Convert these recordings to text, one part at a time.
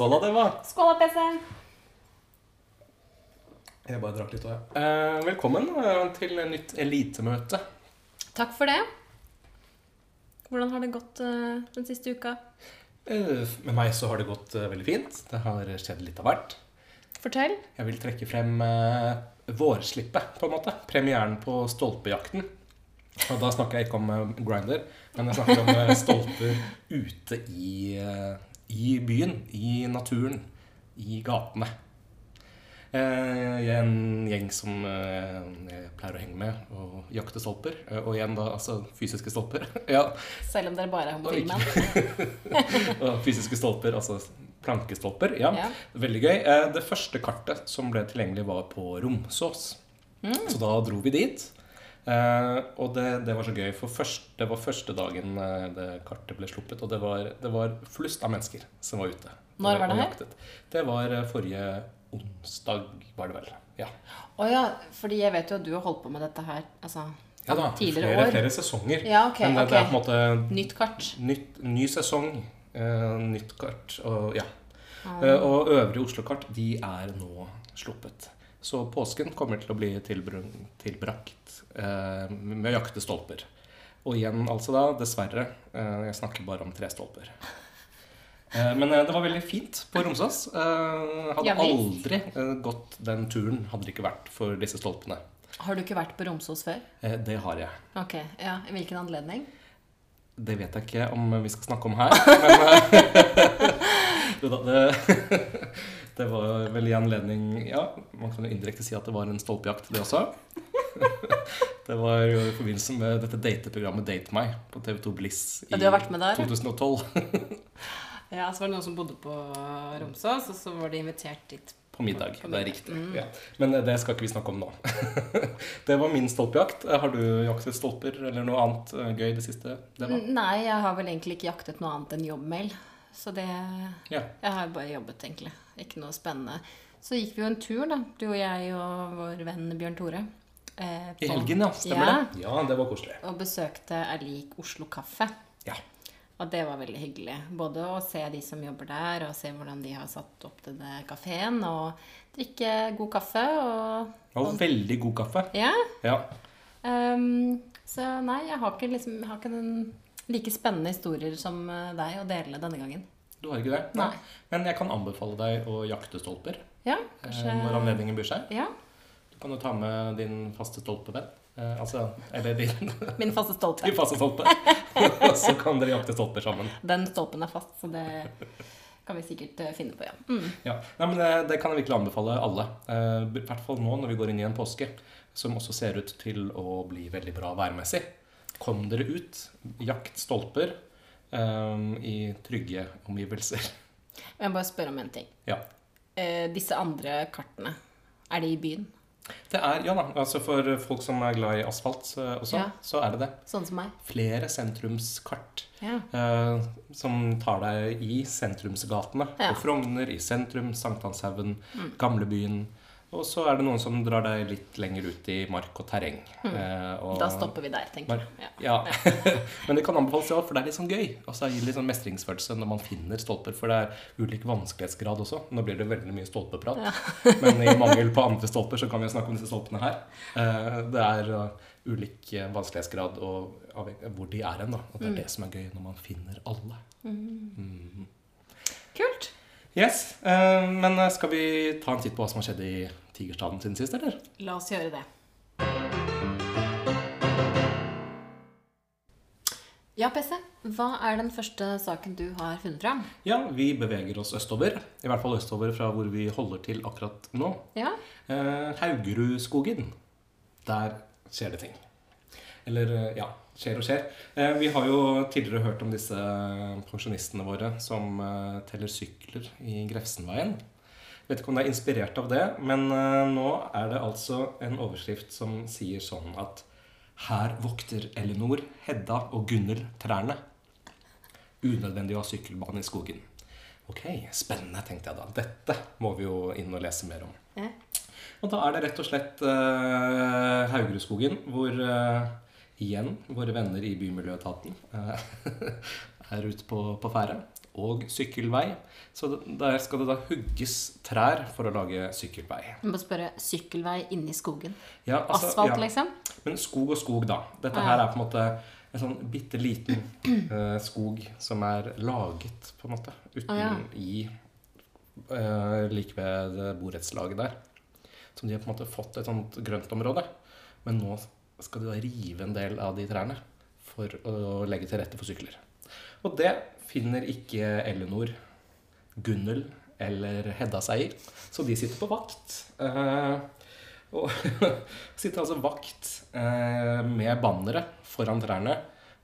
Skål da, det var. Skål da, PC. Jeg bare drakk litt òg, jeg. Eh, velkommen eh, til nytt elitemøte. Takk for det. Hvordan har det gått eh, den siste uka? Eh, med meg så har det gått eh, veldig fint. Det har skjedd litt av hvert. Fortell. Jeg vil trekke frem eh, vårslippet, på en måte. Premieren på Stolpejakten. Og da snakker jeg ikke om eh, Grinder, men jeg snakker om eh, stolper ute i, eh, i byen, i naturen, i gatene. Eh, jeg er en gjeng som eh, jeg pleier å henge med og jakte stolper. Eh, og igjen da altså fysiske stolper. ja, Selv om dere bare er menn. og fysiske stolper, altså plankestolper. Ja, Ja. Veldig gøy. Det første kartet som ble tilgjengelig, var på Romsås. Så da dro vi dit. Eh, og det, det var så gøy, for først, det var første dagen eh, det kartet ble sluppet. Og det var, det var flust av mennesker som var ute. Når var det her? Det var eh, forrige onsdag, var det vel. Ja, Å ja, fordi jeg vet jo at du har holdt på med dette her altså, ja da. tidligere Flere, år. flere sesonger. Ja, ok, Men det, ok. det er på en måte Nytt kart. Nytt, ny sesong, eh, nytt kart og ja. Ah. Eh, og øvrige Oslo-kart, de er nå sluppet. Så påsken kommer til å bli tilbrakt eh, med å jakte stolper. Og igjen altså da, dessverre, eh, jeg snakker bare om tre stolper. Eh, men eh, det var veldig fint på Romsås. Eh, hadde aldri eh, gått den turen hadde det ikke vært for disse stolpene. Har du ikke vært på Romsås før? Eh, det har jeg. Ok, ja, I hvilken anledning? Det vet jeg ikke om vi skal snakke om her, men det, det var vel i anledning Ja, man kan jo indirekte si at det var en stolpejakt, det også. Det var jo i forbindelse med dette dateprogrammet Date meg på TV2 Bliss i Ja, du har vært med der? 2012. Ja, så var det noen som bodde på Romsås, og så var de invitert dit. På middag. På Det er riktig. Mm. Ja. Men det skal ikke vi snakke om nå. Det var min stolpejakt. Har du jaktet stolper eller noe annet eh, gøy det siste? Det var? Nei, jeg har vel egentlig ikke jaktet noe annet enn jobbmail. Så det Ja. Jeg har bare jobbet, egentlig. Ikke noe spennende. Så gikk vi jo en tur, da, du og jeg og vår venn Bjørn Tore. eh, I på- helgen, ja. Stemmer Ja, det? Ja, det var koselig. Og besøkte Erlik Oslo Kaffe. Ja. Og det var veldig hyggelig. Både å se de som jobber der, og se hvordan de har satt opp denne kafeen, og drikke god kaffe. Og, og, og veldig god kaffe. ja. Ja. Um, så nei, jeg har ikke, liksom, jeg har ikke den like spennende historier som eh, deg å dele denne gangen. Du har ikke det? Nei. Men jeg kan anbefale deg å jakte stolper Ja, eh, kanskje når anledningen byr seg. Ja. Du kan jo ta med din faste stolpevenn. Eh, altså, eller din, Min faste stolpe. din faste stolpe. Og så kan dere jakte stolper sammen. Den stolpen er fast, så det kan vi sikkert eh, finne på, ja. Mm. Ja. Nei, men det, det kan jeg virkelig anbefale alle. Eh, I hvert fall nå når vi går inn i en påske, som også ser ut til å bli veldig bra værmessig. Kom dere ut, jakt stolper um, i trygge omgivelser. Jeg må bare spørre om en ting. Ja. Eh, disse andre kartene, er de i byen? Det er, ja da, altså For folk som er glad i asfalt også, Ja. så er det det. Sånn som meg? Flere sentrumskart Ja. eh, som tar deg i sentrumsgatene. På Frogner, i sentrum, Sankthanshaugen, Mm. Gamlebyen. Og så er det noen som drar deg litt lenger ut i mark og terreng. Eh, og- Mm. Da stopper vi der, tenker jeg. Ja. Ja. Men det kan anbefales, ja, for det er litt sånn gøy. Og så gir det litt sånn mestringsfølelse når man finner stolper. For det er ulik vanskelighetsgrad også. Nå blir det veldig mye stolpeprat. Men i mangel på andre stolper så kan vi snakke om disse stolpene her. Eh, Det er uh, ulik eh, vanskelighetsgrad og av hvor de er hen. da. Og det er det som er gøy når man finner alle. Mm. Kult. Yes, eh, Men eh, skal vi ta en titt på hva som har skjedd i Tigerstaden siden sist, eller? La oss gjøre det. Ja, PC. Hva er den første saken du har funnet fram? Ja, vi beveger oss østover. I hvert fall østover fra hvor vi holder til akkurat nå. Ja. Eh, Haugerudskogen. Der skjer det ting. Eller eh, ja, skjer og skjer. Eh, vi har jo tidligere hørt om disse pensjonistene våre som eh, teller sykler i Grefsenveien. Vet ikke om det er inspirert av det, men eh, nå er det altså en overskrift som sier sånn at her vokter Elinor, Hedda og Gunnhild trærne. Unødvendig å ha sykkelbane i skogen. Ok, spennende, tenkte jeg da. Dette må vi jo inn og lese mer om. Og da er det rett og slett uh, Haugerudskogen, hvor eh, igjen våre venner i Bymiljøetaten eh, er ute på, på ferde. og sykkelvei. Så der skal det da hugges trær for å lage sykkelvei. Jeg må spørre sykkelvei inni skogen. Ja, altså, Asfalt, ja. liksom? Men skog og skog, da. Dette Ja. her er på en måte en sånn bitte liten uh, skog som er laget, på en måte, uten ah, ja. i uh, like ved borettslaget der. Som de har på en måte fått et sånt grøntområde. Men nå skal de da rive en del av de trærne for å legge til rette for sykler. Og det finner ikke Ellinor, Gunnel eller Hedda seg i, så de sitter på vakt. Eh, og sitter altså vakt eh, med bannere foran trærne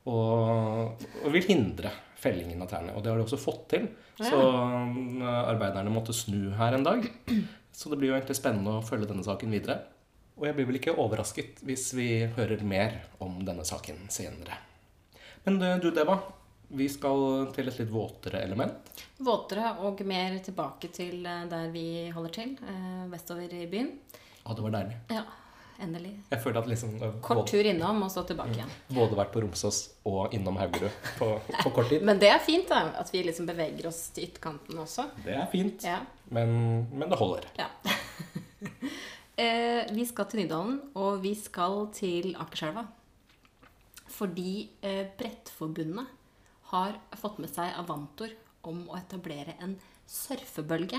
og, og vil hindre fellingen av trærne. Og det har de også fått til. Så eh, arbeiderne måtte snu her en dag. Så det blir jo egentlig spennende å følge denne saken videre. Og jeg blir vel ikke overrasket hvis vi hører mer om denne saken senere. Men du, Deva, vi skal til et litt våtere element. Våtere og mer tilbake til eh, der vi holder til, eh, vestover i byen. Å, det var deilig. Ja, endelig. Jeg følte at liksom eh, Kort både, tur innom, og så tilbake igjen. både vært på Romsås og innom Haugerud på, på kort tid. Men det er fint, da. At vi liksom beveger oss til ytterkanten også. Det er fint, Ja. men, men det holder. ja. eh, vi skal til Nydalen, og vi skal til Akerselva. Fordi eh, Brettforbundet har fått med seg Avantor om å etablere en surfebølge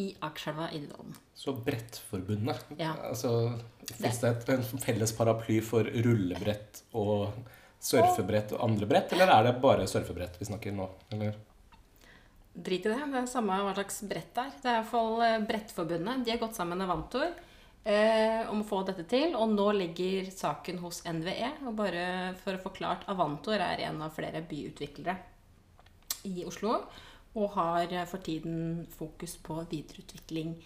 i Akerselva i Nydalen. Så Brettforbundet Ja. altså, Fins det et, en felles paraply for rullebrett og surfebrett og andre brett, eller er det bare surfebrett vi snakker nå? Eller? Drit i det. Det er samme hva slags brett det er. Det er i hvert fall eh, Brettforbundet. De har gått sammen med Avantor eh, om å få dette til. Og nå ligger saken hos NVE. Og bare for å forklart, Avantor er en av flere byutviklere i Oslo. Og har for tiden fokus på videreutvikling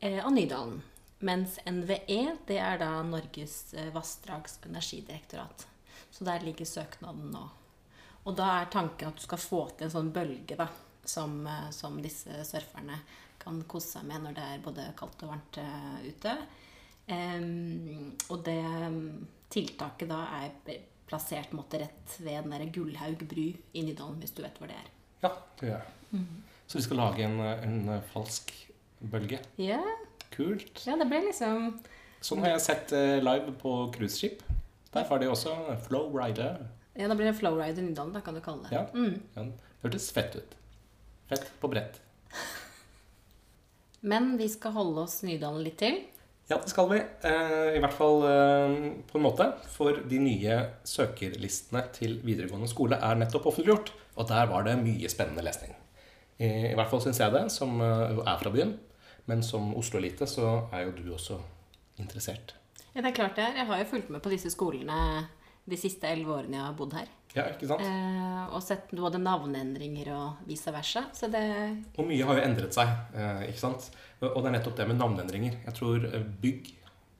eh, av Nydalen. Mens NVE, det er da Norges eh, vassdrags- og energidirektorat. Så der ligger søknaden nå. Og da er tanken at du skal få til en sånn bølge da, som, eh, som disse surferne kan kose seg med når det er både kaldt og varmt eh, ute. Og det tiltaket da er plassert måte, rett ved den der Gullhaug bru i Nydalen, hvis du vet hvor det er. Ja, det gjør jeg. Så vi skal lage en, en falsk bølge. Ja, Kult. ja det ble liksom Sånn har jeg sett eh, live på cruiseskip. Der var det også Flow Rider. Ja, da blir det Flow Rider Nydalen, da kan du kalle det. Ja. Mm. Ja, det hørtes fett ut. Fett på brett. Men vi skal holde oss Nydalen litt til. Ja, det skal vi. Eh, I hvert fall eh, på en måte. For de nye søkerlistene til videregående skole er nettopp offentliggjort. Og der var det mye spennende lesning. I, hvert fall syns jeg det, som eh, jo er fra byen. Men som Oslo-elite så er jo du også interessert. Ja, det er klart det er. Jeg har jo fulgt med på disse skolene de siste elleve årene jeg har bodd her. Ja, ikke sant? Eh, og sett både navneendringer og vice versa. Så det Og mye har jo endret seg, eh, ikke sant? Og det er nettopp det med navneendringer. Jeg tror eh, bygg,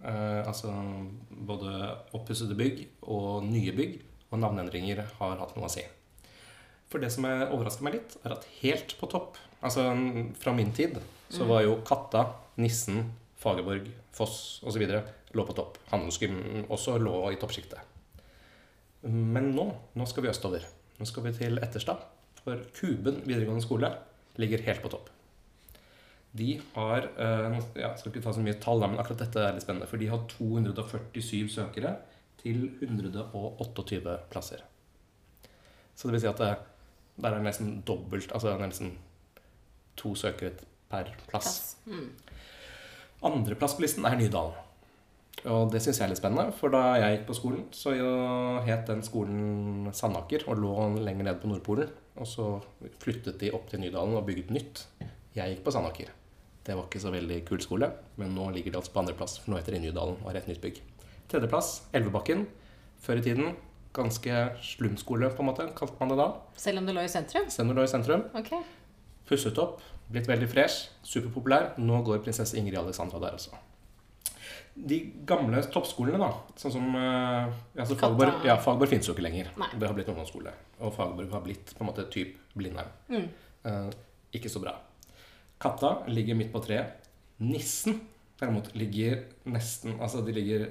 eh, altså både oppussede bygg og nye bygg, og navneendringer har hatt noe å si. For det som er- overrasker meg litt, er at helt på topp, altså fra min tid, så var jo Katta, Nissen, Fagerborg, Foss osv. lå på topp. Handelsgym også lå i toppsjiktet. Men nå, nå skal vi østover. Nå skal vi til Etterstad. For Kuben videregående skole ligger helt på topp. De har eh, ja, skal ikke ta så mye tall, men akkurat dette er litt spennende. For de har 247 søkere til 128 plasser. Så det vil si at det, der er nesten dobbelt Altså det nesten to søkere per plass. plass. Mm. Andreplass på listen er Nydalen. Og det syns jeg er litt spennende, for da jeg gikk på skolen, så het den skolen Sandaker og lå lenger nede på Nordpolen. Og så flyttet de opp til Nydalen og bygget nytt. Jeg gikk på Sandaker. Det var ikke så veldig kul skole, men nå ligger de altså på andreplass, for nå heter det Nydalen og har et nytt bygg. Tredjeplass Elvebakken. Før i tiden ganske slumskole, på en måte, kalte man det da. Selv om det lå i sentrum? Selv om det lå i sentrum. Ok. Pusset opp, blitt veldig fresh, superpopulær. Nå går prinsesse Ingrid Alexandra der også. De gamle toppskolene, da, sånn som eh, altså Fagborg, ja, Fagborg finnes jo ikke lenger. Nei. Det har blitt ungdomsskole. Og Fagborg har blitt på en måte typ Blindheim. Mm. Eh, ikke så bra. Katta ligger midt på treet. Nissen derimot ligger nesten Altså, de ligger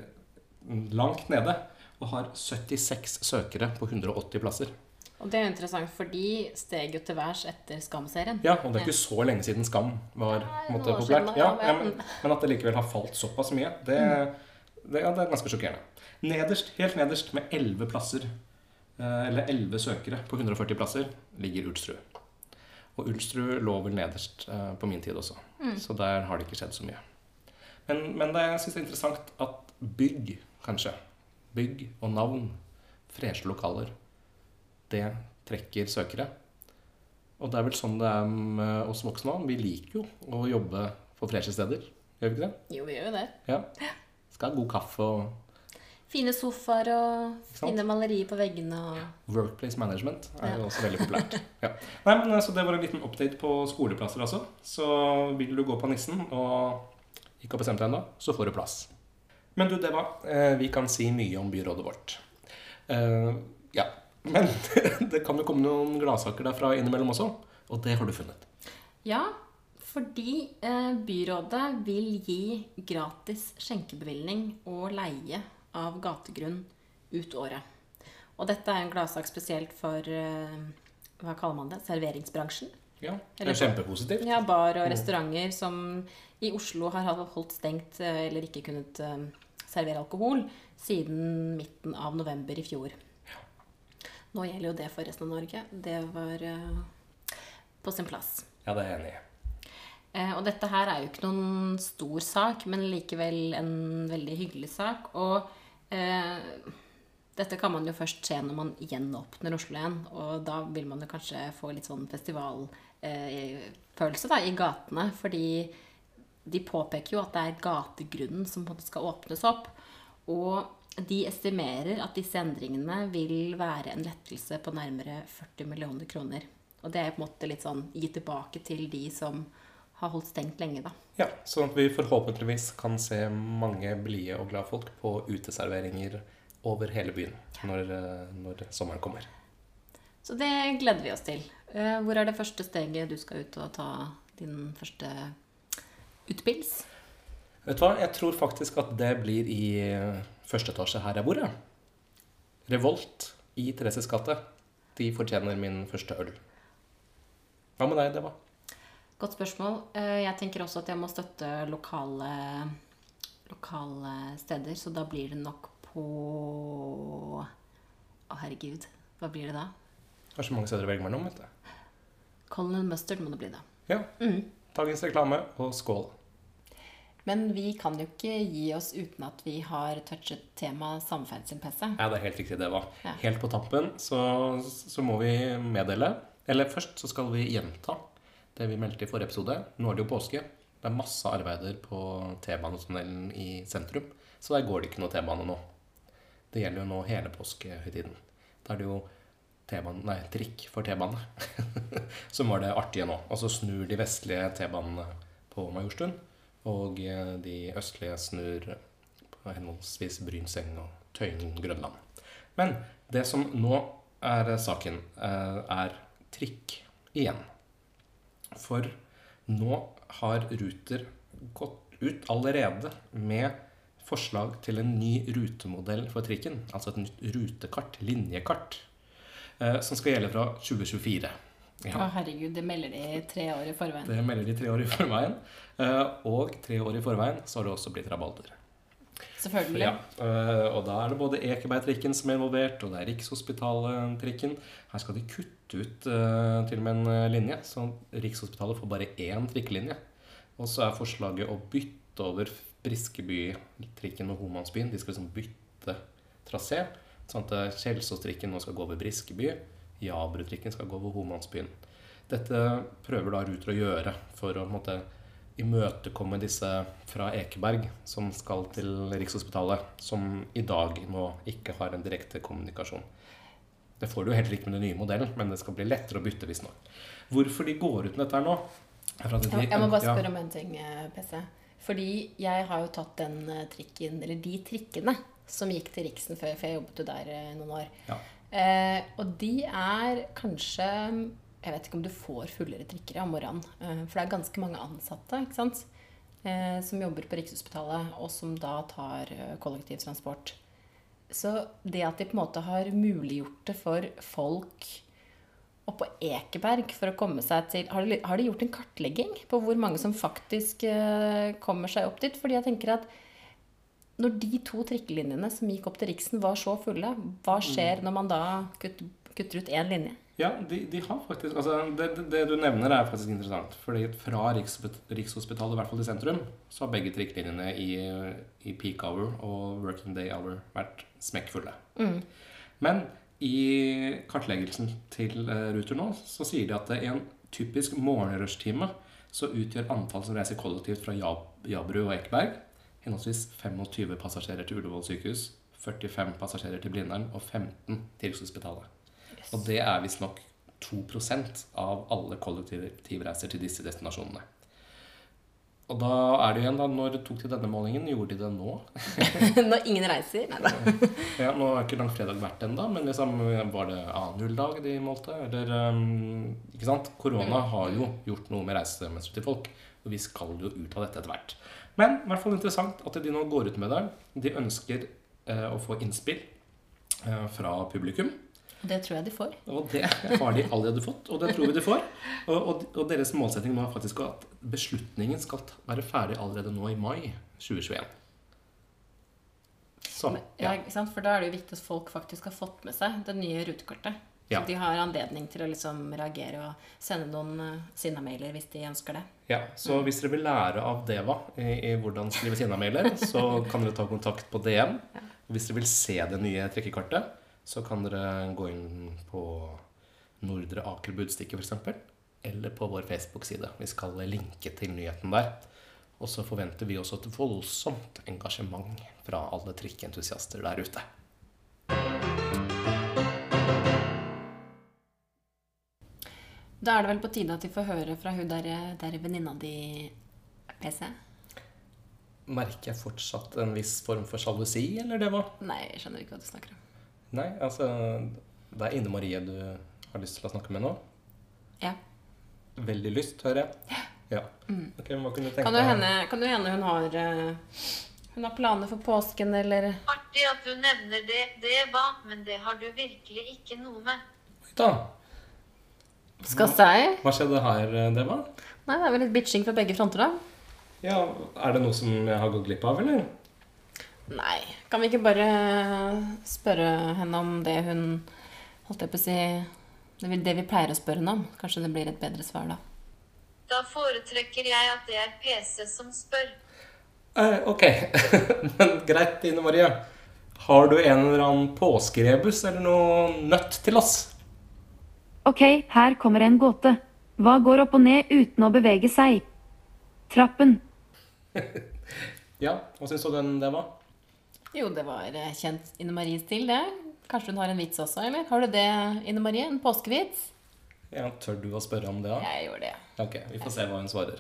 langt nede og har 76 søkere på 180 plasser. Og det er interessant, for de steg jo til værs etter Skam-serien. Ja, og det er ikke så lenge siden Skam var Nei, måte, populært. Ja, ja, men- men, at det likevel har falt såpass mye, det, det, ja, det er ganske sjokkerende. Nederst, helt nederst med 11 plasser, eh, eller 11 søkere på 140 plasser, ligger Ulstrud. Og Ulstrud lå vel nederst eh, på min tid også, så der har det ikke skjedd så mye. Men, men det, jeg syns det er interessant at bygg, kanskje, bygg og navn, freshe lokaler, det trekker søkere. Og det er vel sånn det er med oss voksne òg. Vi liker jo å jobbe på freshe steder. Gjør vi ikke det? Jo, vi gjør jo det. Ja. Skal ha god kaffe og Fine sofaer og fine malerier på veggene og Workplace management er jo Ja. også veldig populært. Ja. Nei, men så Det var en liten update på skoleplasser også. Så vil du gå på Nissen og ikke har bestemt deg ennå, så får du plass. Men du, det var vi kan si mye om byrådet vårt. Eh, ja, Men det kan jo komme noen gladsaker derfra innimellom også, og det har du funnet. Ja, fordi eh, byrådet vil gi gratis skjenkebevilgning og leie av gategrunn ut året. Og dette er en gladsak spesielt for eh, hva kaller man det? Serveringsbransjen. Ja, det er kjempepositivt. Ja, bar og restauranter som i Oslo har holdt stengt eh, eller ikke kunnet servere alkohol siden midten av november i fjor. Nå gjelder jo det for resten av Norge. Det var uh, på sin plass. Ja, det er jeg enig i. Eh, og dette her er jo ikke noen stor sak, men likevel en veldig hyggelig sak. Og eh, dette kan man jo først se når man gjenåpner Oslo igjen. Og da vil man jo kanskje få litt sånn festivalfølelse da, i gatene. Fordi de påpeker jo at det er gategrunnen som på en måte skal åpnes opp. Og de estimerer at disse endringene vil være en lettelse på nærmere 40 millioner kroner. Og det er på en måte litt sånn gi tilbake til de som har holdt stengt lenge, da. Ja, Sånn at vi forhåpentligvis kan se mange blide og glade folk på uteserveringer over hele byen når, eh, når sommeren kommer. Så det gleder vi oss til. Eh, Hvor er det første steget du skal ut og ta din første utpils? Vet du hva? Jeg tror faktisk at det blir i første etasje her jeg bor. Ja. Revolt i Thereses gate. De fortjener min første øl. Hva med deg, Deva? Godt spørsmål. Eh, Jeg tenker også at jeg må støtte lokale, lokale steder, så da blir det nok på Å, herregud. Hva blir det da? Det er så mange steder å velge mellom. vet du. Colin Mustard må det bli, da. Ja. Dagens reklame, og skål. Men vi kan jo ikke gi oss uten at vi har touchet temaet samferdsel-PC. Ja, det er helt riktig, Deva. Ja. Helt på tampen så, så må vi meddele Eller først så skal vi gjenta det vi meldte i forrige episode. Nå er det jo påske. Det er masse arbeider på T-banetunnelen i sentrum. Så der går det ikke noe T-bane nå. Det gjelder jo nå hele påskehøytiden. Da er det jo nei, trikk for T-bane som var det artige nå. Og så snur de vestlige T-banene på Majorstuen, og eh, de østlige snur på henholdsvis Brynseng og Tøyen, Grønland. Men det som nå er saken, eh, er trikk igjen. For nå har Ruter gått ut allerede med forslag til en ny rutemodell for trikken. Altså et nytt rutekart, linjekart, eh, som skal gjelde fra 2024. Å, herregud, det melder de tre år i forveien. det melder de tre år i forveien. Eh, Og tre år i forveien så har det også blitt rabalder. Selvfølgelig. Ja, øh, og da er det både Ekebergtrikken som er involvert, og det er Rikshospitalet-trikken. Her skal de kutte ut øh, til og med en linje, så Rikshospitalet får bare én trikkelinje. Og så er forslaget å bytte over Briskeby-trikken og Homansbyen. De skal liksom bytte trasé, sånn at Kjelsås-trikken nå skal gå over Briskeby. Jabru-trikken skal gå over Homansbyen. Dette prøver da Ruter å gjøre for å måte, imøtekomme disse fra Ekeberg som skal til Rikshospitalet, som i dag nå ikke har en direkte kommunikasjon. Det får du jo heller ikke med den nye modellen, men det skal bli lettere å bytte visstnok. Hvorfor de går ut med dette her nå? at de- Jeg, må bare ja. spørre om en ting, eh, PC. Fordi jeg har jo tatt den eh, trikken, eller de trikkene som gikk til Riksen før, for jeg jobbet jo der eh, noen år. Ja. Eh, og de er kanskje Jeg vet ikke om du får fullere trikker om morgenen. Eh, for det er ganske mange ansatte ikke sant? Eh, som jobber på Rikshospitalet, og som da tar eh, kollektivtransport. Så det at de på en måte har muliggjort det for folk opp på Ekeberg for å komme seg til Har de, har de gjort en kartlegging på hvor mange som faktisk eh, kommer seg opp dit? Fordi jeg tenker at når de to trikkelinjene som gikk opp til Riksen, var så fulle, hva skjer når man da kutter, kutter ut én linje? Ja, de, de har faktisk altså, det, det, det du nevner, er faktisk interessant. Fordi fra Rikshospit- Rikshospitalet, i hvert fall i sentrum, så har begge trikkelinjene i, i peak hour og working day hour vært smekkfulle. Men i kartleggelsen til eh, Ruter nå, så sier de at i en typisk morgenrushtime så utgjør antall som reiser kollektivt fra Jab Jabru og Ekeberg henholdsvis 25 passasjerer til Ullevål sykehus, 45 passasjerer til Blindern og 15 til Rikshospitalet. Og det er visstnok 2% av alle kollektivreiser til disse destinasjonene. Og da er det jo igjen, da, når tok de denne målingen? Gjorde de det nå? når ingen reiser? Nei da. Ja, Nå har ikke langfredag vært ennå, men liksom, var det annen nulldag de målte? Eller, um, ikke sant? Korona har jo gjort noe med reisemønsteret til folk, og vi skal jo ut av dette etter hvert. Men i hvert fall interessant at de nå går ut med det. De ønsker eh, å få innspill eh, fra publikum. Det tror jeg de får. Og det har de allerede fått, og det tror vi de får. Og, og, og deres målsetting nå er faktisk at beslutningen skal være ferdig allerede nå i mai 2021. Så, Ja, ja. ikke sant? For da er det jo viktig at folk faktisk har fått med seg det nye rutekortet. Ja. Så de har anledning til å liksom reagere og sende noen sinnamailer sinna-mailer hvis de ønsker det. ja. Så hvis dere vil lære av Deva i, i hvordan skrive sinnamailer, så kan dere ta kontakt på DM. Ja. hvis dere vil se det nye trekkekartet, så kan dere gå inn på Nordre Aker Budstikke f.eks. Eller på vår Facebook-side. Vi skal linke til nyheten der. Og så forventer vi også et voldsomt engasjement fra alle trikkeentusiaster der ute. Da er det vel på tide at de får høre fra hun der, der venninna di, PC? Merker jeg fortsatt en viss form for sjalusi, eller det var Nei, jeg skjønner ikke hva du snakker om. Nei, altså Det er Ine Marie du har lyst til å snakke med nå? Ja. Veldig lyst, hører jeg. Ja. Ok, hva kunne du tenke Kan det hende, kan det hende hun har uh, Hun har planer for påsken, eller Artig at du nevner det, det hva? men det har du virkelig ikke noe med. Oi da. Skal si? Hva skjedde her, Deva? Nei, det er vel litt bitching fra begge fronter, da. Ja, Er det noe som jeg har gått glipp av, eller? Nei. Kan vi ikke bare spørre henne om det hun Holdt jeg på å si det vi, det vi pleier å spørre henne om? Kanskje det blir et bedre svar da. Da foretrekker jeg at det er PC som spør. Eh, ok. Men greit, Ine Marie. Har du en eller annen påskerebus eller noe nøtt til oss? Ok, her kommer en gåte. Hva går opp og ned uten å bevege seg? Trappen. Ja, hva syns du den, var? Jo, det var eh, kjent Ine Maries stil, det. Kanskje hun har en vits også, eller? Har du det, Ine Marie? En påskevits? Ja, Tør du å spørre om det? da? Jeg gjorde det. Ok, vi får se hva hun svarer.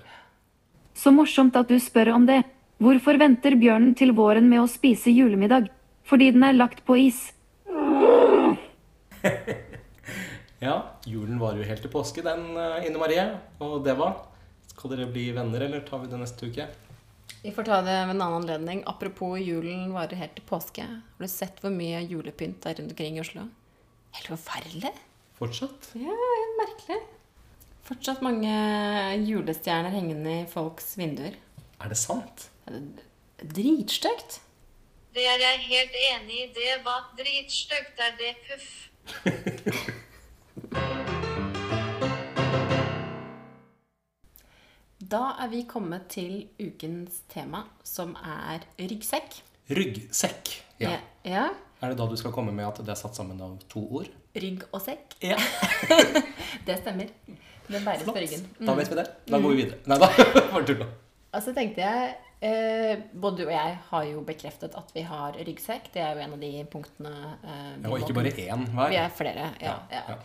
Så morsomt at du spør om det. Hvorfor venter bjørnen til våren med å spise julemiddag? Fordi den er lagt på is. Ja, julen varer jo helt til påske, den, eh, Ine Marie. Og det var skal dere bli venner, eller tar vi det neste uke? Vi får ta det ved en annen anledning. Apropos julen varer helt til påske. Har du sett hvor mye julepynt det er rundt omkring i Oslo? Helt forferdelig. Fortsatt? Ja, helt merkelig. Fortsatt mange julestjerner hengende i folks vinduer. Er det sant? Det er Dritstygt. Det er jeg helt enig i. Det var dritstygt, er det puff. Da er vi kommet til ukens tema, som er ryggsekk. Ryggsekk. Ja. ja. Er det da du skal komme med at det er satt sammen av to ord? Rygg og sekk. Ja. Det stemmer. Den bæres på ryggen. Mm. Da vet vi det. Da går vi videre. Nei da, bare tulla. Altså tenkte jeg eh, Både du og jeg har jo bekreftet at vi har ryggsekk. Det er jo en av de punktene eh, vi Ja, og ikke bare én hver. Vi er flere, ja. ja.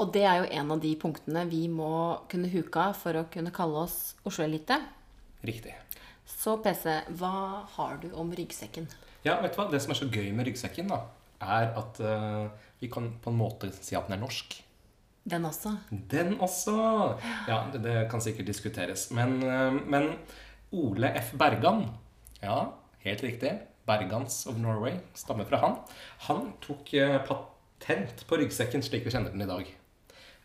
Og det er jo en av de punktene vi må kunne huke av for å kunne kalle oss Oslo-elite. Riktig. Så PC, hva har du om ryggsekken? Ja, vet du hva? Det som er så gøy med ryggsekken, da, er at uh, vi kan på en måte si at den er norsk. Den også. Den også! Ja, det, det kan sikkert diskuteres. Men, uh, men Ole F. Bergan Ja, helt riktig. Bergans of Norway stammer fra han. Han tok uh, patent på ryggsekken slik vi kjenner den i dag.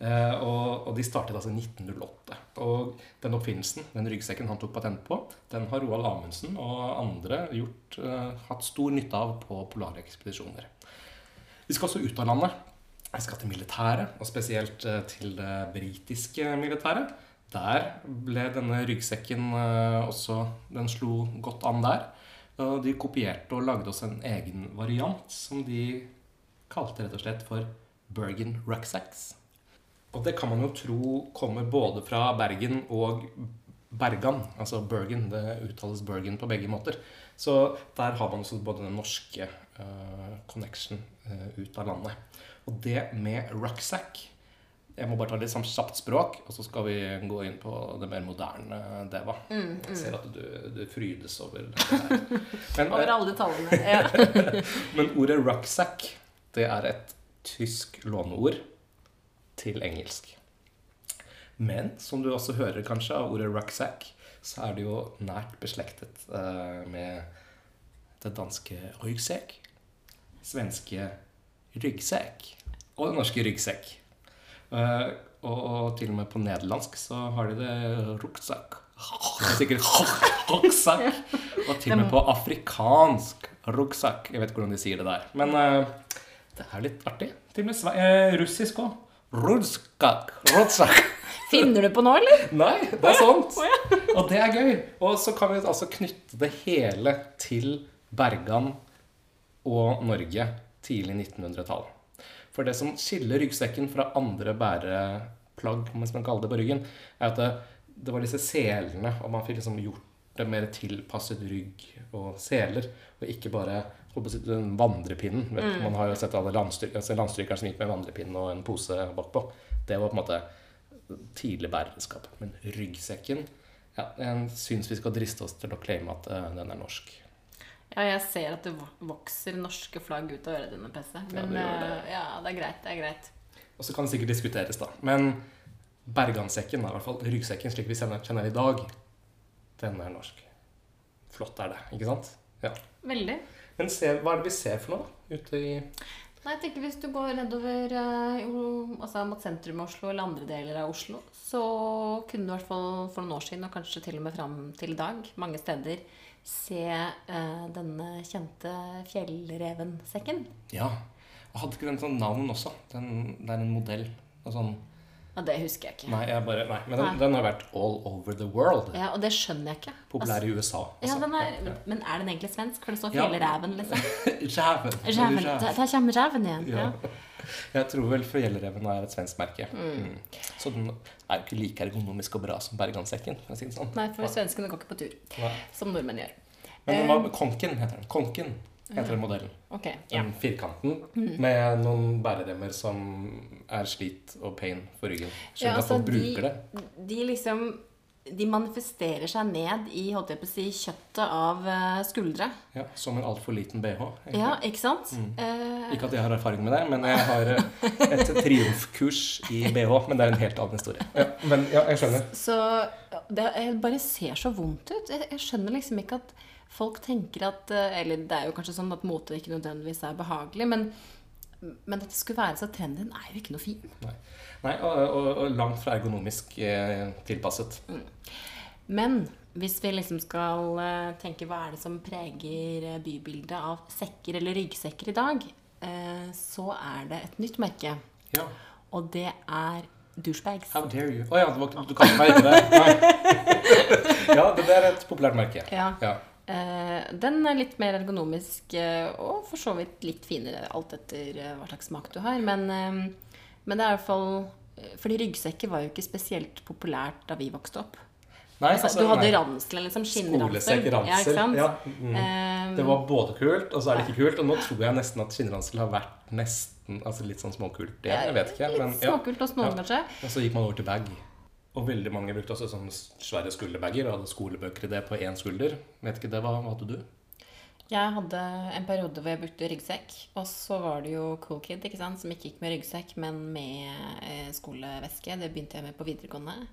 Eh, og, og de startet altså i 1908. Og den oppfinnelsen, den ryggsekken han tok patent på, den har Roald Amundsen og andre gjort, eh, hatt stor nytte av på polarekspedisjoner. Vi skal også ut av landet. Vi skal til militæret, og spesielt eh, til det britiske militæret. Der ble denne ryggsekken også Den slo godt an der. Og de kopierte og lagde oss en egen variant som de kalte rett og slett for Bergen Rucksacks. Og det kan man jo tro kommer både fra Bergen og Bergan. Altså Bergen. Det uttales Bergen på begge måter. Så der har man også både den norske uh, connection uh, ut av landet. Og det med rucksack Jeg må bare ta litt sånn kjapt språk, og så skal vi gå inn på det mer moderne Deva. Jeg ser at du, du frydes over det her. Men, Over alle detaljene. Ja. men ordet rucksack, det er et tysk låneord til engelsk. Men som du også hører kanskje av ordet rucksack, så er det jo nært beslektet eh, med det danske ryggsekk, svenske ryggsekk og det norske ryggsekk. Eh, og, og til og med på nederlandsk så har de det rucksack. Er sikkert rucksack. Og til og med på afrikansk rucksack. Jeg vet ikke hvordan de sier det der. Men eh, det er litt artig. Til og med eh, russisk òg. Rudskak. Rudsak. Finner du på nå, eller? Nei, det er sant. Og det er gøy. Og så kan vi altså knytte det hele til Bergan og Norge tidlig 1900-tall. For det som skiller ryggsekken fra andre bæreplagg, hvis man kaller det på ryggen, er at det, det var disse selene, og man fikk liksom gjort det mer tilpasset rygg og seler, og ikke bare den vandrepinnen. Vet, mm. Man har jo sett alle landstryk, altså landstrykere som gikk med vandrepinnen og en pose bakpå. Det var på en måte tidlig bæreredskap. Men ryggsekken ja, Jeg syns vi skal driste oss til å claime at uh, den er norsk. Ja, jeg ser at det vokser norske flagg ut av øret dine. Men det gjør det. eh, ja, det er greit. Det er greit. Og så kan det sikkert diskuteres, da. Men Bergansekken, i hvert fall ryggsekken slik vi kjenner kjenner den i dag, den er norsk. Flott er det, ikke sant? Ja. Veldig. Men se, hva er det vi ser for noe, da? Ute i Nei, jeg tenker Hvis du går nedover eh, altså mot sentrum av Oslo eller andre deler av Oslo, så kunne du i hvert fall for noen år siden, og kanskje til og med fram til i dag, mange steder se eh, denne kjente fjellrevensekken. Ja. Og hadde ikke den sånn navn også? Den, det er en modell. Og sånn, Ja, det husker jeg ikke. nei, jeg bare, nei, men den, den har vært all over the world. Ja, Og det skjønner jeg ikke. Populær i USA. Altså, ja, altså. den er, Men er den egentlig svensk? For det står Ja. ræven, liksom. Ræven. ræven. Da, der kommer ræven igjen. Ja. Ja. Jeg tror vel Fjellreven er et svensk merke. Mm. Så den er jo ikke like ergonomisk og bra som Bergansekken. For si sånn. Nei, for svenskene går ikke på tur, Nei. som nordmenn gjør. Men den var, Konken heter den. Konken heter den modellen. Okay, ja. Den firkanten med noen bæreremmer som er slit og pain for ryggen. Skjønner Ja, at folk altså, bruker det. de, de liksom De manifesterer seg ned i holdt jeg på å si, kjøttet av eh, skuldre. Ja, som en altfor liten bh. egentlig. Ja, ikke sant? Mm. Uh... Ikke at jeg har erfaring med det, men jeg har eh, et triumfkurs i bh. Men det er en helt annen historie. Ja, men ja, jeg skjønner. så det jeg bare ser så vondt ut. Jeg, jeg skjønner liksom ikke at folk tenker at eh, Eller det er jo kanskje sånn at mote ikke nødvendigvis er behagelig, men, men at det skulle være så trendy, er jo ikke noe fin. Nei, og, og, og langt fra ergonomisk eh, tilpasset. Men hvis vi liksom skal eh, tenke hva er det som preger eh, bybildet av sekker eller ryggsekker i dag, eh, så er det et nytt merke. Ja. Og det er douchebags. How dare you? Å ja, du, du kalte meg ikke det? Nei. ja, det er et populært merke. Ja. Ja. Eh, den er litt mer ergonomisk eh, og for så vidt litt finere, alt etter eh, hva slags smak du har. Men, men det er i hvert fall Fordi ryggsekker var jo ikke spesielt populært da vi vokste opp. Nei, Altså, du hadde ransel, liksom. Skinnransel. Ransel. Ja. Ja, mm. Det var både kult, og så er det ikke kult. Og nå tror jeg nesten at skinnransel har vært nesten altså litt sånn småkult Det, Jeg vet ikke. Litt Men, ja. småkult hos noen, Ja. kanskje. Og så gikk man over til bag. Og veldig mange brukte også sånne svære skulderbager og hadde skolebøker i det på én skulder. Vet ikke det, hva, hadde du? Jeg hadde en periode hvor jeg brukte ryggsekk. Og så var det jo Cool Kid ikke sant? som ikke gikk med ryggsekk, men med eh, skoleveske. Det begynte jeg med på videregående.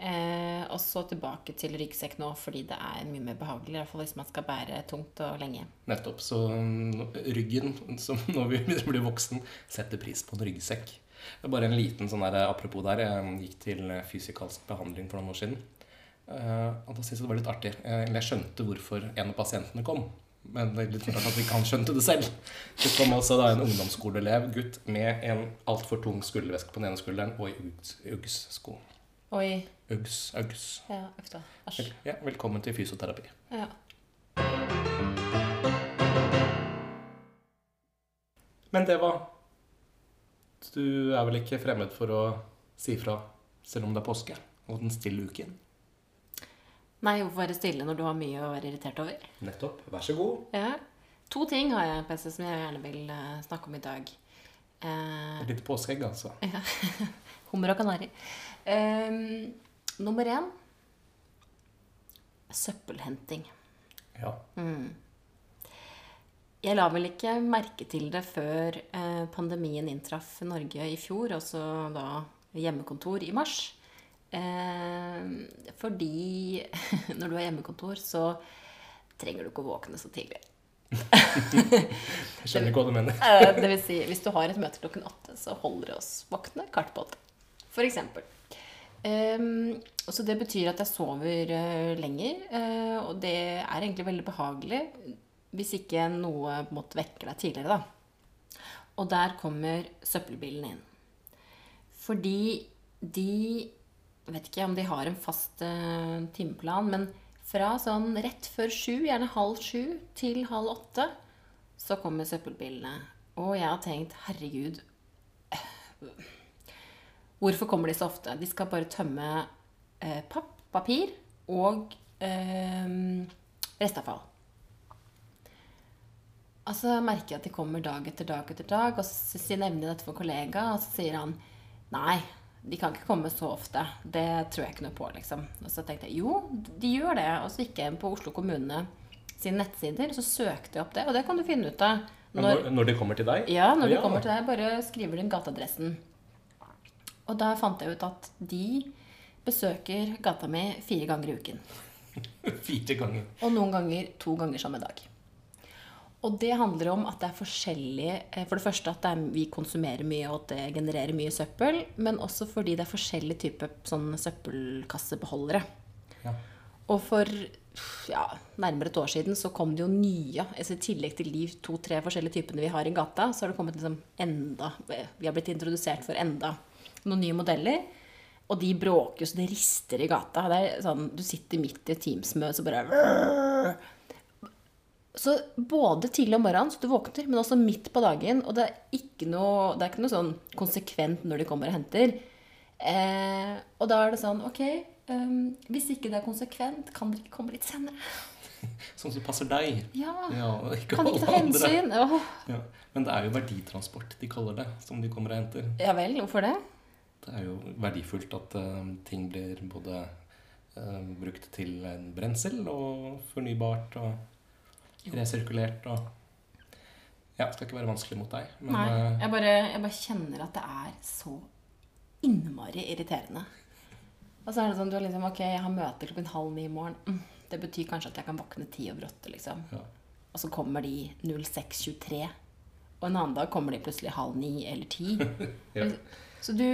Eh, og så tilbake til ryggsekk nå, fordi det er mye mer behagelig. I hvert fall hvis man skal bære tungt og lenge. Nettopp. Så mm, ryggen, som når vi blir voksen, setter pris på en ryggsekk. Det er bare en liten sånn der, apropos der. Jeg gikk til fysikalsk behandling for noen år siden. Eh, og da syntes jeg det var litt artig. Eh, jeg skjønte hvorfor en av pasientene kom. Men det er litt rart at ikke han skjønte det selv. Det kom altså da en ungdomsskoleelev, gutt, med en altfor tung skulderveske på den ene skulderen og i Uggs- Uggs-sko. Oi. Uggs, Uggs. Ja, uff. Æsj. Ja, velkommen til fysioterapi. Ja. Men det var Du er vel ikke fremmed for å si fra selv om det er påske og den stille uken? Nei, hvorfor være stille når du har mye å være irritert over? Nettopp. Vær så god. Ja. To ting har jeg PC, som jeg gjerne vil eh, snakke om i dag. Eh, Et lite påskeegg, altså. hummer og kanari. Eh, nummer én søppelhenting. Ja. Jeg la vel ikke merke til det før eh, pandemien inntraff Norge i fjor, altså da hjemmekontor i mars. Eh, fordi når du har hjemmekontor, så trenger du ikke å våkne så tidlig. Jeg skjønner ikke hva du mener. Eh, det vil si, hvis du har et møte klokken åtte, så holder det oss våkne kvart på åtte. For eksempel. Ehm, så det betyr at jeg sover uh, lenger, uh, og det er egentlig veldig behagelig hvis ikke noe måtte vekke deg tidligere, da. Og der kommer søppelbilen inn. Fordi de Jeg vet ikke om de har en fast uh, timeplan, men fra sånn rett før sju, gjerne halv sju, til halv åtte, så kommer søppelbilene. Og jeg har tenkt, herregud Hvorfor kommer de så ofte? De skal bare tømme eh, papp, papir og eh, restavfall. Så merker jeg at de kommer dag etter dag etter dag, og så nevner jeg dette for kollega, og så sier han nei, de kan ikke komme så ofte. Det tror jeg ikke noe på, liksom. Og så tenkte jeg jo, de gjør det. Og så gikk jeg inn på Oslo kommune sine nettsider, og så søkte jeg opp det, og det kan du finne ut av. Når, når de kommer til deg? Ja, når Ja. du kommer til deg, bare skriver din gateadressen. Og da fant jeg ut at de besøker gata mi fire ganger i uken. Fire ganger. Og noen ganger to ganger samme dag. Og det handler om at det er forskjellig eh, For det første at det er, vi konsumerer mye, og at det genererer mye søppel. Men også fordi det er forskjellige typer sånn søppelkassebeholdere. Ja. Og for ja, nærmere et år siden så kom det jo nye. Altså I tillegg til de to-tre forskjellige typene vi har i gata, så har det kommet liksom enda Vi har blitt introdusert for enda noen nye modeller. Og de bråker jo så det rister i gata. Det er sånn, Du sitter midt i et Teams-møte, så bare Så både tidlig om morgenen, så du våkner, men også midt på dagen. Og det er ikke noe, det er ikke noe sånn konsekvent når de kommer og henter. Eh, og da er det sånn Ok, um, hvis ikke det er konsekvent, kan dere ikke komme litt senere? Sånn som passer deg. Ja. Ja, ikke Kan ikke ta hensyn? Åh. Ja. Men det er jo verditransport de kaller det, som de kommer og henter. Ja vel, hvorfor det? Det er jo verdifullt at uh, ting blir både uh, brukt til en brensel og fornybart og resirkulert og Ja, det skal ikke være vanskelig mot deg, men Nei, eh, jeg bare, jeg bare kjenner at det er så innmari irriterende. Og så er det sånn, du er liksom, ok, jeg har møte klokken halv ni i morgen. Mm, det betyr kanskje at jeg kan våkne ti over åtte, liksom. ja. Og så kommer de 06.23. Og en annen dag kommer de plutselig halv ni eller ti. Ja. Så du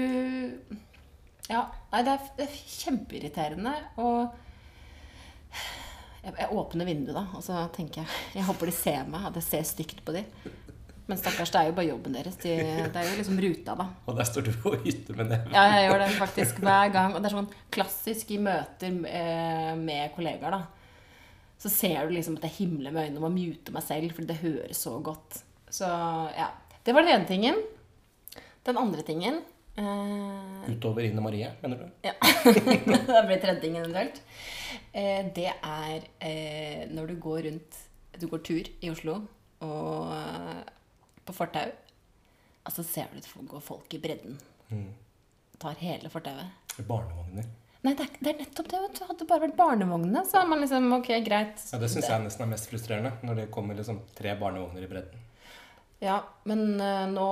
Ja, nei, det er, det er kjempeirriterende. Og jeg, jeg åpner vinduet, da, og så tenker jeg Jeg håper de ser meg, at jeg ser stygt på de. Men stakkars, det er jo bare jobben deres. De, det er jo liksom ruta, da. Og der står du og hytter med neven. Ja, jeg gjør det faktisk hver gang. Og det er sånn klassisk i møter eh, med kollegaer, da. Så ser du liksom at jeg himler med øynene og må mute meg selv, fordi det høres så godt. Så ja. Det var den ene tingen. Den andre tingen Utover Ine Marie, mener du? Ja. det blir tredje tingen eventuelt. Eh, det er eh, når du går rundt Du går tur i Oslo, og eh, på fortau, og så ser du det går folk i bredden. Mm. Tar hele fortauet. Barnevogner. Nei, det er, det er nettopp det. vet du. Hadde det bare vært barnevognene, så er man liksom Ok, greit. Ja, Det syns jeg nesten er mest frustrerende, når det kommer liksom tre barnevogner i bredden. Ja, men eh, nå,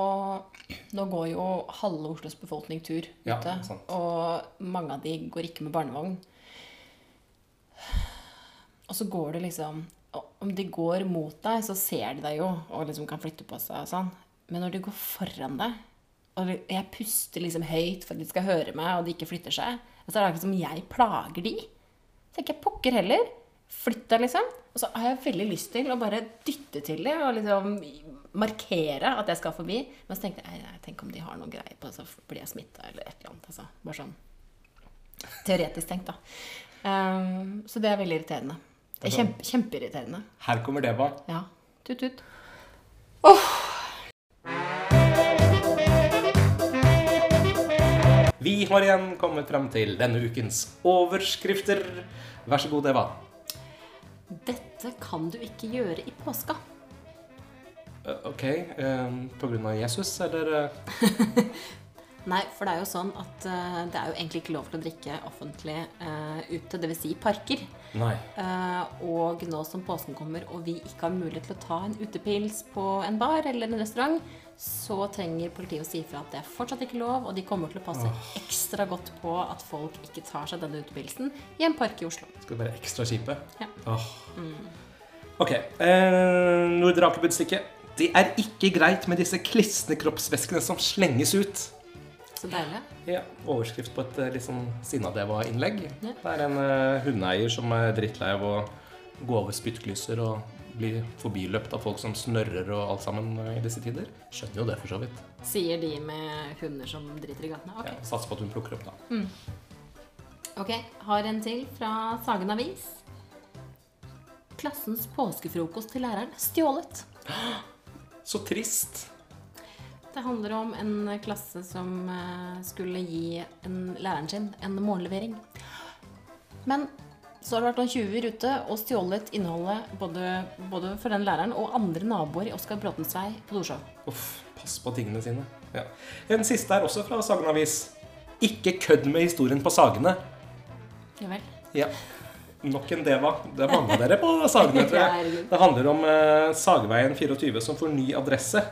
nå går jo halve Oslos befolkning tur ute. Ja, sant. og mange av de går ikke med barnevogn. Og så går det liksom og Om de går mot deg, så ser de deg jo og liksom kan flytte på seg og sånn. Men når de går foran deg, Og jeg puster liksom høyt for at de skal høre meg, og de ikke flytter seg. Så er det akkurat som jeg plager de. Så tenker jeg pokker heller. Flytt deg, liksom. Og så har jeg veldig lyst til å bare dytte til dem og liksom markere at jeg skal forbi. Men så tenkte jeg nei, tenk om de har noe greier på, så blir jeg smitta eller et eller annet. Altså, bare sånn teoretisk tenkt, da. Um, så det er veldig irriterende. Det er kjempe, kjempeirriterende. Her kommer det, hva? Ja. Tut-tut. Vi har igjen kommet frem til denne ukens overskrifter. Vær så god, Eva. Dette kan du ikke gjøre i påska. Eh, Ok, Um, på grunn av Jesus, eller eh, Nei, for det er jo sånn at uh, det er jo egentlig ikke lov til å drikke offentlig uh, ute, dvs. Si parker. Nei. Uh, og nå som påsken kommer, og vi ikke har mulighet til å ta en utepils på en bar eller en restaurant, så trenger politiet å si ifra at det er fortsatt ikke lov, og de kommer til å passe ekstra godt på at folk ikke tar seg denne utepilsen i en park i Oslo. Skal være ekstra kjipe. Ja. Åh. Ok. Eh, Nordre Aker Budstikke. Det er ikke greit med disse klisne kroppsvæskene som slenges ut. Så deilig. Ja, Overskrift på et eh, litt sånn Sinnadeva-innlegg. Ja. Det er en uh, hundeeier som er drittlei av å gå over spyttklyser og bli forbiløpt av folk som snørrer og alt sammen eh, i disse tider. Skjønner jo det, for så vidt. Sier de med hunder som driter i gatene. Okay. Ja, Satser på at hun plukker opp, da. Ok, har en til fra Sagen Avis. Klassens påskefrokost til læreren stjålet. Så trist. Det handler om en klasse som eh, skulle gi en, læreren sin en morgenlevering. Men så har det vært noen tjuver ute og stjålet innholdet både, både for den læreren og andre naboer i Oskar Bråtens vei på Torshov. Uff, pass på tingene sine. Ja. En siste er også fra Sagen Avis. Ikke kødd med historien på Sagene. Ja vel. Ja. Nok en Deva. Det er mange av dere på Sagene, tror jeg. Det handler om eh, Sageveien 24 som får ny adresse.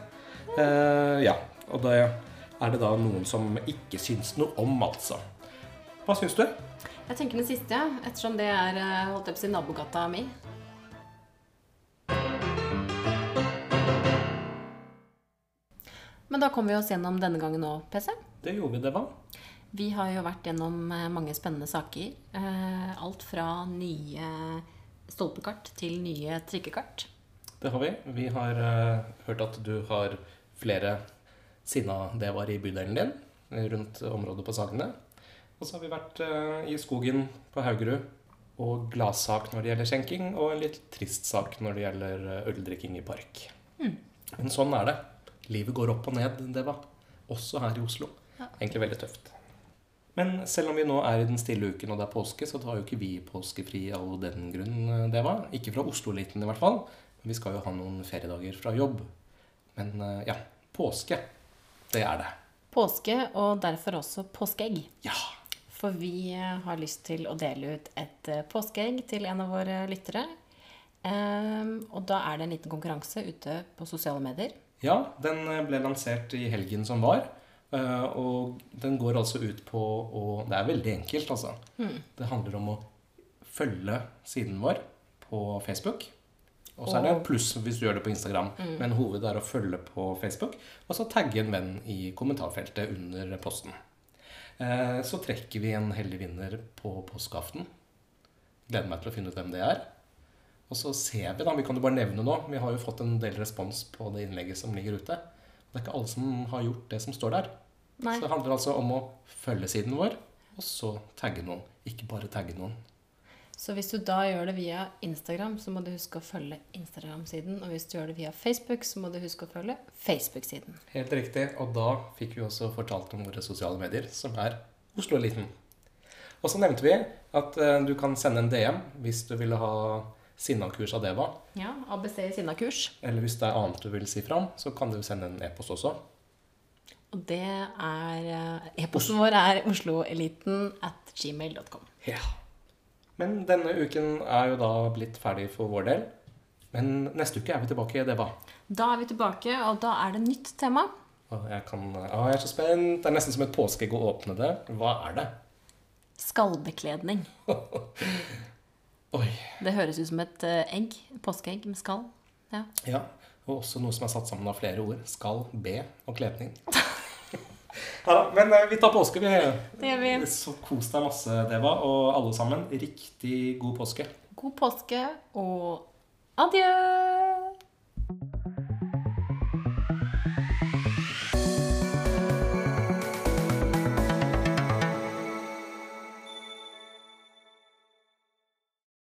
Eh, ja. Og det er det da noen som ikke syns noe om, altså. Hva syns du? Jeg tenker den siste, ja, ettersom det er eh, holdt jeg på å si, nabogata mi. Men da kom vi oss gjennom denne gangen òg, PC. Det gjorde vi, det var. Vi har jo vært gjennom eh, mange spennende saker. Alt fra nye stolpekart til nye trikkekart. Det har vi. Vi har hørt at du har flere sinna-devaer i bydelen din, eh, rundt området på Sagene. Og så har vi vært eh, i skogen på Haugerud, og gladsak når det gjelder skjenking, og en litt trist sak når det gjelder eh, øldrikking i park. Men sånn er det. Livet går opp og ned, Deva. Også her i Oslo. Egentlig veldig tøft. Men selv om vi nå er i den stille uken og det er påske, så tar jo ikke vi påskefri av den grunn, det Deva. Ikke fra Oslo-eliten i hvert fall. Vi skal jo ha noen feriedager fra jobb. Men eh, ja, påske, det er det. Påske, og derfor også påskeegg. Ja. For vi eh, har lyst til å dele ut et eh, påskeegg til en av våre lyttere. Um, og da er det en liten konkurranse ute på sosiale medier. Ja, den ble lansert i helgen som var. Og den går altså ut på å Det er veldig enkelt, altså. Det handler om å følge siden vår på Facebook. Og så er det Og- pluss hvis du gjør det på Instagram. Men hovedet er å følge på Facebook. Og så tagge en venn i kommentarfeltet under posten. Eh, Så trekker vi en heldig vinner på påskeaften. Gleder meg til å finne ut hvem det er. Og så ser vi, da, vi kan jo bare nevne nå, vi har jo fått en del respons på det innlegget som ligger ute. Det er ikke alle som har gjort det som står der. Nei. Så det handler altså om å følge siden vår, og så tagge noen. Ikke bare tagge noen. Så hvis du da gjør det via Instagram, så må du huske å følge Instagram-siden. Og hvis du gjør det via Facebook, så må du huske å følge Facebook-siden. Helt riktig. Og da fikk vi også fortalt om våre sosiale medier, som er Oslo-eliten. Og så nevnte vi at eh, du kan sende en DM hvis du ville ha Sinna-kurs av Deva. Ja, ABC Sinna-kurs. Eller hvis det er annet du vil si fram, så kan du sende en e-post også. Og det er eh, E-posten vår er osloeliten at gmail.com. Ja. Men denne uken er jo da blitt ferdig for vår del. Men neste uke er vi tilbake, Deba. Da er vi tilbake, og da er det nytt tema. Jeg, kan, å, jeg er så spent. Det er nesten som et påskeegg å åpne det. Hva er det? Skallbekledning. Oi. Det høres ut som et eh, egg. Påskeegg med skall. Ja. Ja. Og også noe som er satt sammen av flere ord. Skal, be og kledning. Ja da, men eh, vi tar påske, vi. Det gjør vi. Så kos deg masse, Deva, og alle sammen. Riktig god påske. God påske og adjø!